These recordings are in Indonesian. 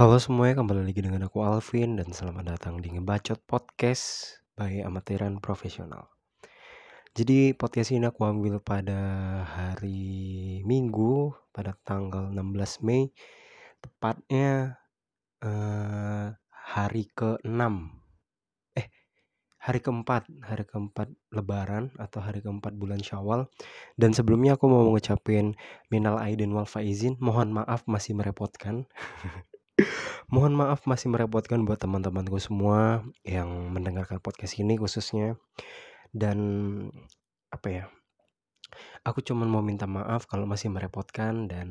Halo semuanya, kembali lagi dengan aku Alvin dan selamat datang di Ngebacot Podcast by Amatiran Profesional. Jadi podcast ini aku ambil pada hari Minggu pada tanggal 16 Mei tepatnya eh, hari ke-6 eh hari keempat hari keempat lebaran atau hari keempat bulan syawal. Dan sebelumnya aku mau ngucapin minal aidin wal faizin mohon maaf masih merepotkan Mohon maaf masih merepotkan buat teman-temanku semua yang mendengarkan podcast ini khususnya. Dan apa ya? Aku cuma mau minta maaf kalau masih merepotkan dan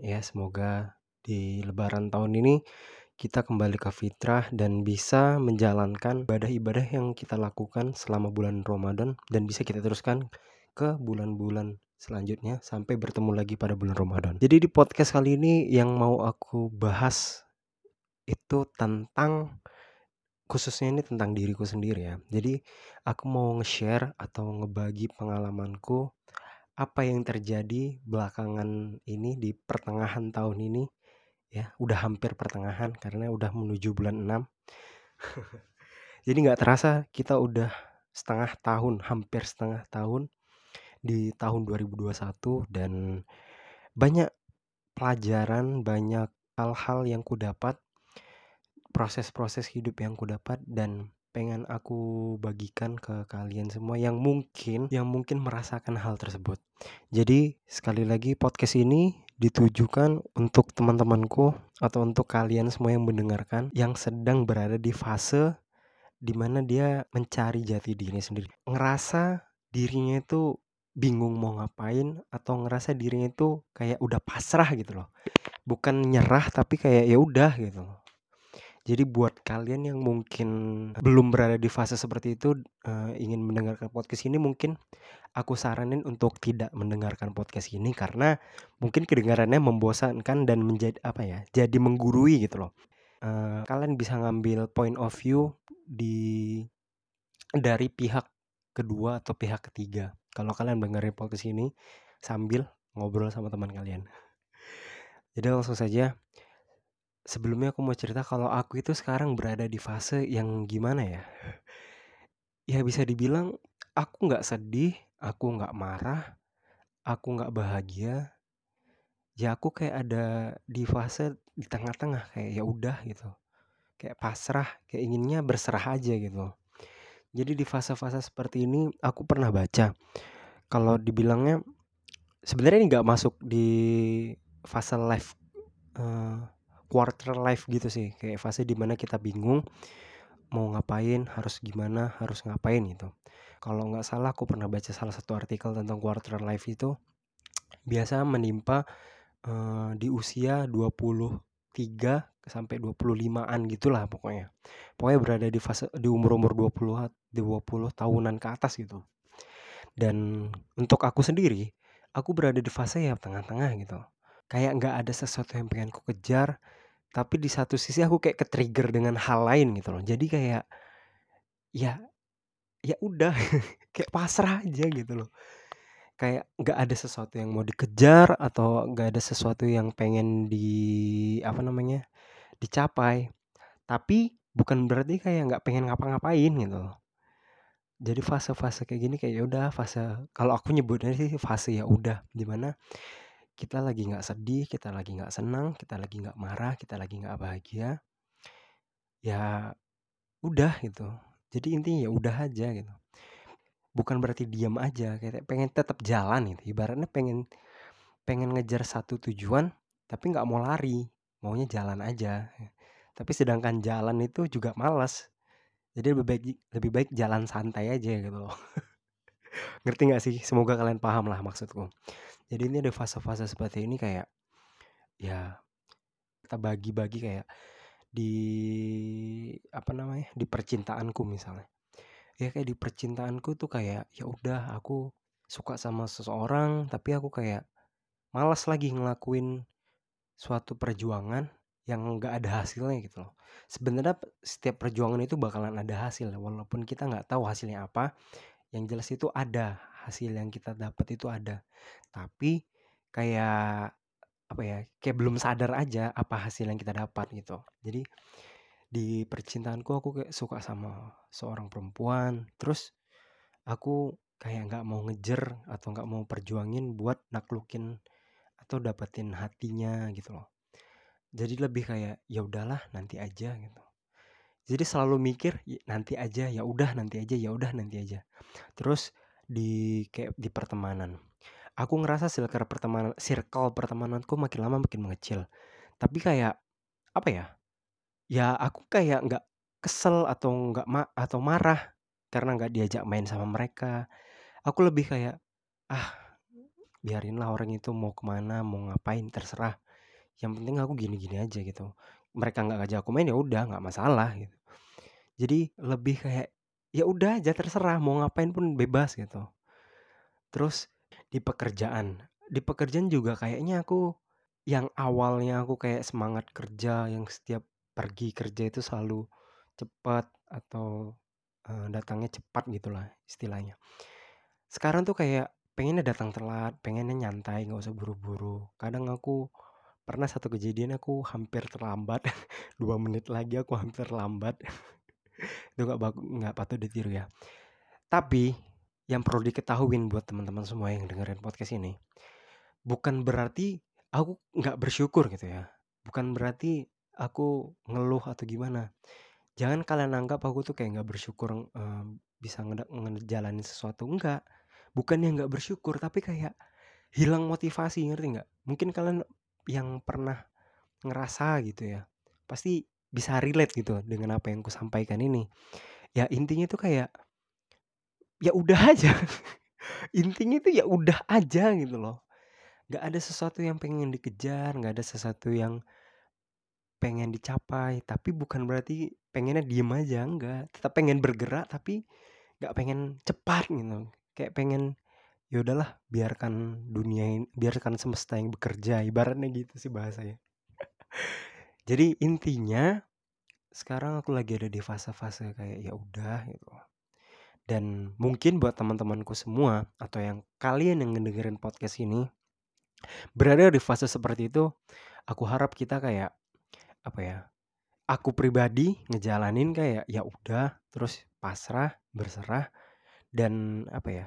ya semoga di lebaran tahun ini kita kembali ke fitrah dan bisa menjalankan ibadah-ibadah yang kita lakukan selama bulan Ramadan dan bisa kita teruskan ke bulan-bulan selanjutnya sampai bertemu lagi pada bulan Ramadan. Jadi di podcast kali ini yang mau aku bahas itu tentang khususnya ini tentang diriku sendiri ya. Jadi aku mau nge-share atau ngebagi pengalamanku apa yang terjadi belakangan ini di pertengahan tahun ini ya udah hampir pertengahan karena udah menuju bulan 6 jadi nggak terasa kita udah setengah tahun hampir setengah tahun di tahun 2021 dan banyak pelajaran banyak hal-hal yang ku dapat proses-proses hidup yang ku dapat dan pengen aku bagikan ke kalian semua yang mungkin yang mungkin merasakan hal tersebut. Jadi sekali lagi podcast ini ditujukan untuk teman-temanku atau untuk kalian semua yang mendengarkan yang sedang berada di fase di mana dia mencari jati diri sendiri. Ngerasa dirinya itu bingung mau ngapain atau ngerasa dirinya itu kayak udah pasrah gitu loh. Bukan nyerah tapi kayak ya udah gitu. Jadi buat kalian yang mungkin belum berada di fase seperti itu uh, ingin mendengarkan podcast ini mungkin aku saranin untuk tidak mendengarkan podcast ini karena mungkin kedengarannya membosankan dan menjadi apa ya jadi menggurui gitu loh. Uh, kalian bisa ngambil point of view di dari pihak kedua atau pihak ketiga. Kalau kalian dengerin podcast ini sambil ngobrol sama teman kalian. Jadi langsung saja sebelumnya aku mau cerita kalau aku itu sekarang berada di fase yang gimana ya? Ya bisa dibilang aku nggak sedih, aku nggak marah, aku nggak bahagia. Ya aku kayak ada di fase di tengah-tengah kayak ya udah gitu. Kayak pasrah, kayak inginnya berserah aja gitu. Jadi di fase-fase seperti ini aku pernah baca kalau dibilangnya sebenarnya ini nggak masuk di fase life uh, quarter life gitu sih kayak fase di mana kita bingung mau ngapain harus gimana harus ngapain gitu kalau nggak salah aku pernah baca salah satu artikel tentang quarter life itu biasa menimpa uh, di usia 23 sampai 25-an gitulah pokoknya. Pokoknya berada di fase di umur-umur 20 20 tahunan ke atas gitu. Dan untuk aku sendiri, aku berada di fase ya tengah-tengah gitu. Kayak nggak ada sesuatu yang pengen ku kejar, tapi di satu sisi aku kayak ke-trigger dengan hal lain gitu loh. Jadi kayak ya ya udah kayak pasrah aja gitu loh. Kayak nggak ada sesuatu yang mau dikejar atau nggak ada sesuatu yang pengen di apa namanya dicapai. Tapi bukan berarti kayak nggak pengen ngapa-ngapain gitu loh. Jadi fase-fase kayak gini kayak ya udah fase kalau aku nyebutnya sih fase ya udah di mana kita lagi nggak sedih, kita lagi nggak senang, kita lagi nggak marah, kita lagi nggak bahagia, ya udah gitu. Jadi intinya ya udah aja gitu. Bukan berarti diam aja, kayak pengen tetap jalan gitu. Ibaratnya pengen pengen ngejar satu tujuan, tapi nggak mau lari, maunya jalan aja. Tapi sedangkan jalan itu juga malas. Jadi lebih baik lebih baik jalan santai aja gitu loh. Ngerti nggak sih? Semoga kalian paham lah maksudku. Jadi ini ada fase-fase seperti ini kayak ya kita bagi-bagi kayak di apa namanya di percintaanku misalnya. Ya kayak di percintaanku tuh kayak ya udah aku suka sama seseorang tapi aku kayak malas lagi ngelakuin suatu perjuangan yang nggak ada hasilnya gitu loh. Sebenarnya setiap perjuangan itu bakalan ada hasil walaupun kita nggak tahu hasilnya apa. Yang jelas itu ada hasil yang kita dapat itu ada tapi kayak apa ya, kayak belum sadar aja apa hasil yang kita dapat gitu. Jadi di percintaanku aku kayak suka sama seorang perempuan, terus aku kayak nggak mau ngejer atau nggak mau perjuangin buat naklukin atau dapetin hatinya gitu loh. Jadi lebih kayak ya udahlah nanti aja gitu. Jadi selalu mikir nanti aja, ya udah nanti aja, ya udah nanti aja. Terus di kayak di pertemanan. Aku ngerasa circle pertemanan circle pertemananku makin lama makin mengecil. Tapi kayak apa ya? Ya aku kayak nggak kesel atau nggak ma atau marah karena nggak diajak main sama mereka. Aku lebih kayak ah biarinlah orang itu mau ke mana mau ngapain terserah. Yang penting aku gini-gini aja gitu. Mereka nggak ngajak aku main ya udah nggak masalah gitu. Jadi lebih kayak ya udah aja terserah mau ngapain pun bebas gitu. Terus di pekerjaan, di pekerjaan juga kayaknya aku yang awalnya aku kayak semangat kerja yang setiap pergi kerja itu selalu cepat atau uh, datangnya cepat gitulah istilahnya. Sekarang tuh kayak pengennya datang telat, pengennya nyantai, nggak usah buru-buru. Kadang aku pernah satu kejadian aku hampir terlambat, dua menit lagi aku hampir terlambat. Itu nggak nggak patut ditiru ya. Tapi yang perlu diketahuin buat teman-teman semua yang dengerin podcast ini bukan berarti aku nggak bersyukur gitu ya. Bukan berarti aku ngeluh atau gimana. Jangan kalian anggap aku tuh kayak nggak bersyukur um, bisa ngejalanin sesuatu. Enggak bukan yang nggak bersyukur tapi kayak hilang motivasi ngerti nggak? Mungkin kalian yang pernah ngerasa gitu ya. Pasti bisa relate gitu dengan apa yang sampaikan ini. Ya intinya tuh kayak ya udah aja. intinya itu ya udah aja gitu loh. Gak ada sesuatu yang pengen dikejar, gak ada sesuatu yang pengen dicapai, tapi bukan berarti pengennya diem aja, enggak. Tetap pengen bergerak tapi gak pengen cepat gitu. Kayak pengen ya udahlah biarkan dunia ini, biarkan semesta yang bekerja ibaratnya gitu sih bahasanya. Jadi intinya sekarang aku lagi ada di fase-fase kayak ya udah gitu. Dan mungkin buat teman-temanku semua atau yang kalian yang ngedengerin podcast ini berada di fase seperti itu, aku harap kita kayak apa ya? Aku pribadi ngejalanin kayak ya udah terus pasrah, berserah dan apa ya?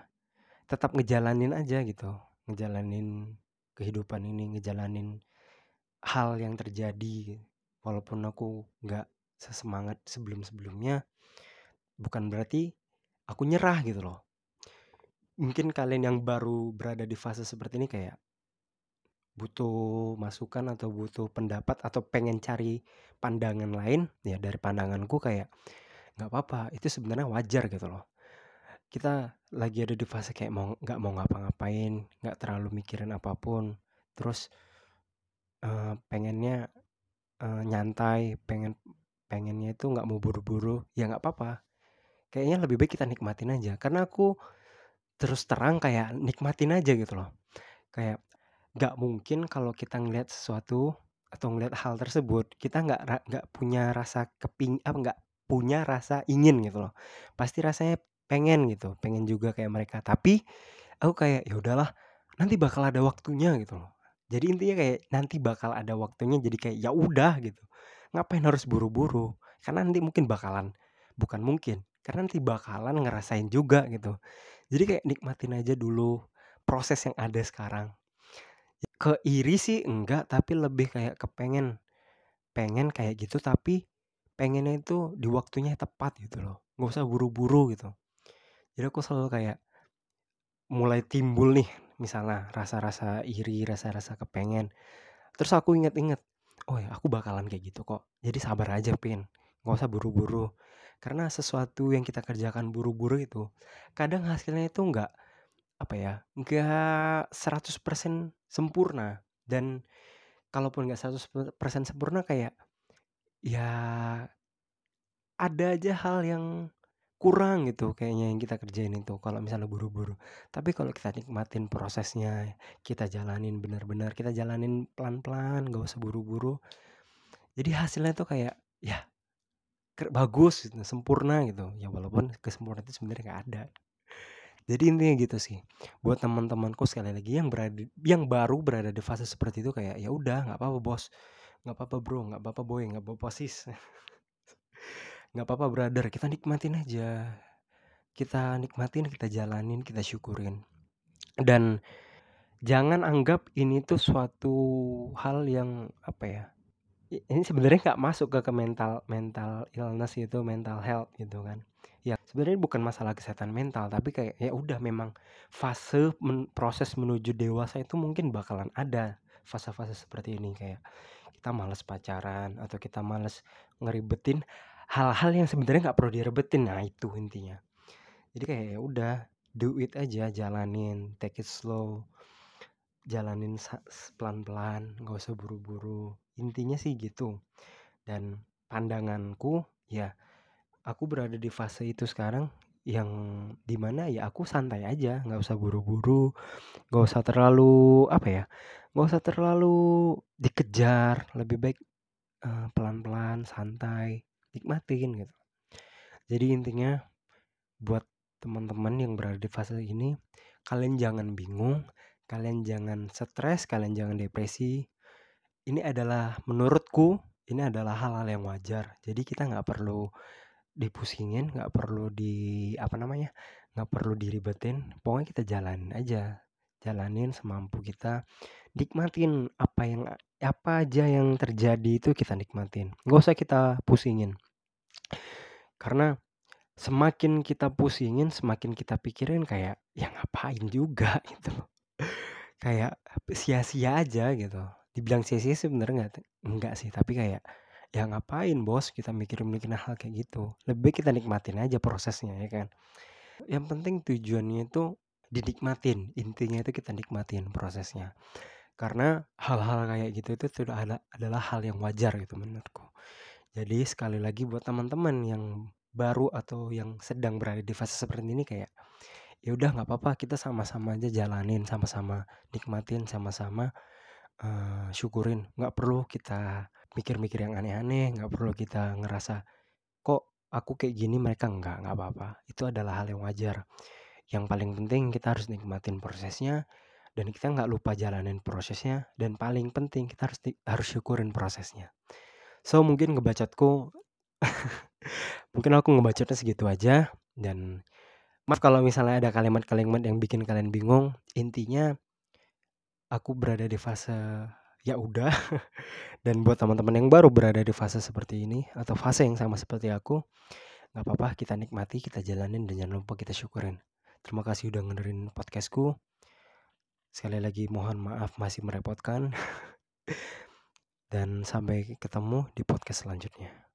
Tetap ngejalanin aja gitu. Ngejalanin kehidupan ini, ngejalanin hal yang terjadi walaupun aku nggak sesemangat sebelum-sebelumnya bukan berarti aku nyerah gitu loh. Mungkin kalian yang baru berada di fase seperti ini kayak butuh masukan atau butuh pendapat atau pengen cari pandangan lain ya dari pandanganku kayak nggak apa-apa itu sebenarnya wajar gitu loh. Kita lagi ada di fase kayak mau nggak mau ngapa-ngapain nggak terlalu mikirin apa pun terus uh, pengennya uh, nyantai, pengen pengennya itu nggak mau buru-buru, ya nggak apa-apa. Kayaknya lebih baik kita nikmatin aja. Karena aku terus terang kayak nikmatin aja gitu loh. Kayak nggak mungkin kalau kita ngeliat sesuatu atau ngeliat hal tersebut, kita nggak nggak punya rasa keping apa nggak punya rasa ingin gitu loh. Pasti rasanya pengen gitu, pengen juga kayak mereka. Tapi aku kayak ya udahlah, nanti bakal ada waktunya gitu loh. Jadi intinya kayak nanti bakal ada waktunya jadi kayak ya udah gitu. Ngapain harus buru-buru? Karena nanti mungkin bakalan bukan mungkin, karena nanti bakalan ngerasain juga gitu. Jadi kayak nikmatin aja dulu proses yang ada sekarang. Ke iri sih enggak, tapi lebih kayak kepengen pengen kayak gitu tapi pengennya itu di waktunya tepat gitu loh. Nggak usah buru-buru gitu. Jadi aku selalu kayak mulai timbul nih misalnya rasa-rasa iri, rasa-rasa kepengen. Terus aku inget-inget, oh ya aku bakalan kayak gitu kok. Jadi sabar aja Pin, nggak usah buru-buru. Karena sesuatu yang kita kerjakan buru-buru itu, kadang hasilnya itu nggak apa ya, nggak 100% sempurna. Dan kalaupun nggak 100% sempurna kayak ya ada aja hal yang kurang gitu kayaknya yang kita kerjain itu kalau misalnya buru-buru. Tapi kalau kita nikmatin prosesnya, kita jalanin benar-benar, kita jalanin pelan-pelan, gak usah buru-buru. Jadi hasilnya tuh kayak ya bagus gitu, sempurna gitu. Ya walaupun kesempurnaan itu sebenarnya nggak ada. Jadi intinya gitu sih. Buat teman-temanku sekali lagi yang berada yang baru berada di fase seperti itu kayak, "Ya udah nggak apa-apa Bos, nggak apa-apa Bro, nggak apa-apa Boy, nggak apa-apa Sis, nggak apa-apa brother, kita nikmatin aja. Kita nikmatin, kita jalanin, kita syukurin." Dan jangan anggap ini tuh suatu hal yang apa ya, ini sebenarnya nggak masuk ke ke mental mental illness itu, mental health gitu kan. Ya sebenarnya bukan masalah kesehatan mental, tapi kayak ya udah memang fase men proses menuju dewasa itu mungkin bakalan ada fase-fase seperti ini kayak kita males pacaran atau kita males ngeribetin hal-hal yang sebenarnya nggak perlu direbetin. Nah itu intinya. Jadi kayak ya udah do it aja, jalanin, take it slow. Jalanin pelan-pelan, nggak usah buru-buru. Intinya sih gitu. Dan pandanganku ya aku berada di fase itu sekarang yang di mana ya aku santai aja nggak usah buru-buru nggak usah terlalu apa ya nggak usah terlalu dikejar lebih baik uh, pelan-pelan santai nikmatin gitu. Jadi intinya buat teman-teman yang berada di fase ini kalian jangan bingung kalian jangan stres kalian jangan depresi. Ini adalah menurutku ini adalah hal-hal yang wajar. Jadi kita nggak perlu dipusingin nggak perlu di apa namanya nggak perlu diribetin. Pokoknya kita jalanin aja. Jalanin semampu kita. Nikmatin apa yang apa aja yang terjadi itu kita nikmatin. Nggak usah kita pusingin. Karena semakin kita pusingin semakin kita pikirin kayak ya ngapain juga? Gitu kayak sia-sia aja gitu. Dibilang sia-sia sebenarnya nggak? Enggak sih tapi kayak ya ngapain bos? Kita mikir-mikirin hal kayak gitu. Lebih kita nikmatin aja prosesnya ya kan? Yang penting tujuannya itu dinikmatin. Intinya itu kita nikmatin prosesnya karena hal-hal kayak gitu itu sudah ada adalah hal yang wajar gitu menurutku jadi sekali lagi buat teman-teman yang baru atau yang sedang berada di fase seperti ini kayak ya udah nggak apa-apa kita sama-sama aja jalanin sama-sama nikmatin sama-sama uh, syukurin nggak perlu kita mikir-mikir yang aneh-aneh, nggak perlu kita ngerasa kok aku kayak gini mereka nggak, nggak apa-apa. Itu adalah hal yang wajar. Yang paling penting kita harus nikmatin prosesnya dan kita nggak lupa jalanin prosesnya dan paling penting kita harus harus syukurin prosesnya. So mungkin ngebacotku mungkin aku ngebacotnya segitu aja dan maaf kalau misalnya ada kalimat-kalimat yang bikin kalian bingung. Intinya aku berada di fase ya udah dan buat teman-teman yang baru berada di fase seperti ini atau fase yang sama seperti aku nggak apa-apa kita nikmati kita jalanin dan jangan lupa kita syukurin terima kasih udah ngedengerin podcastku sekali lagi mohon maaf masih merepotkan. Dan sampai ketemu di podcast selanjutnya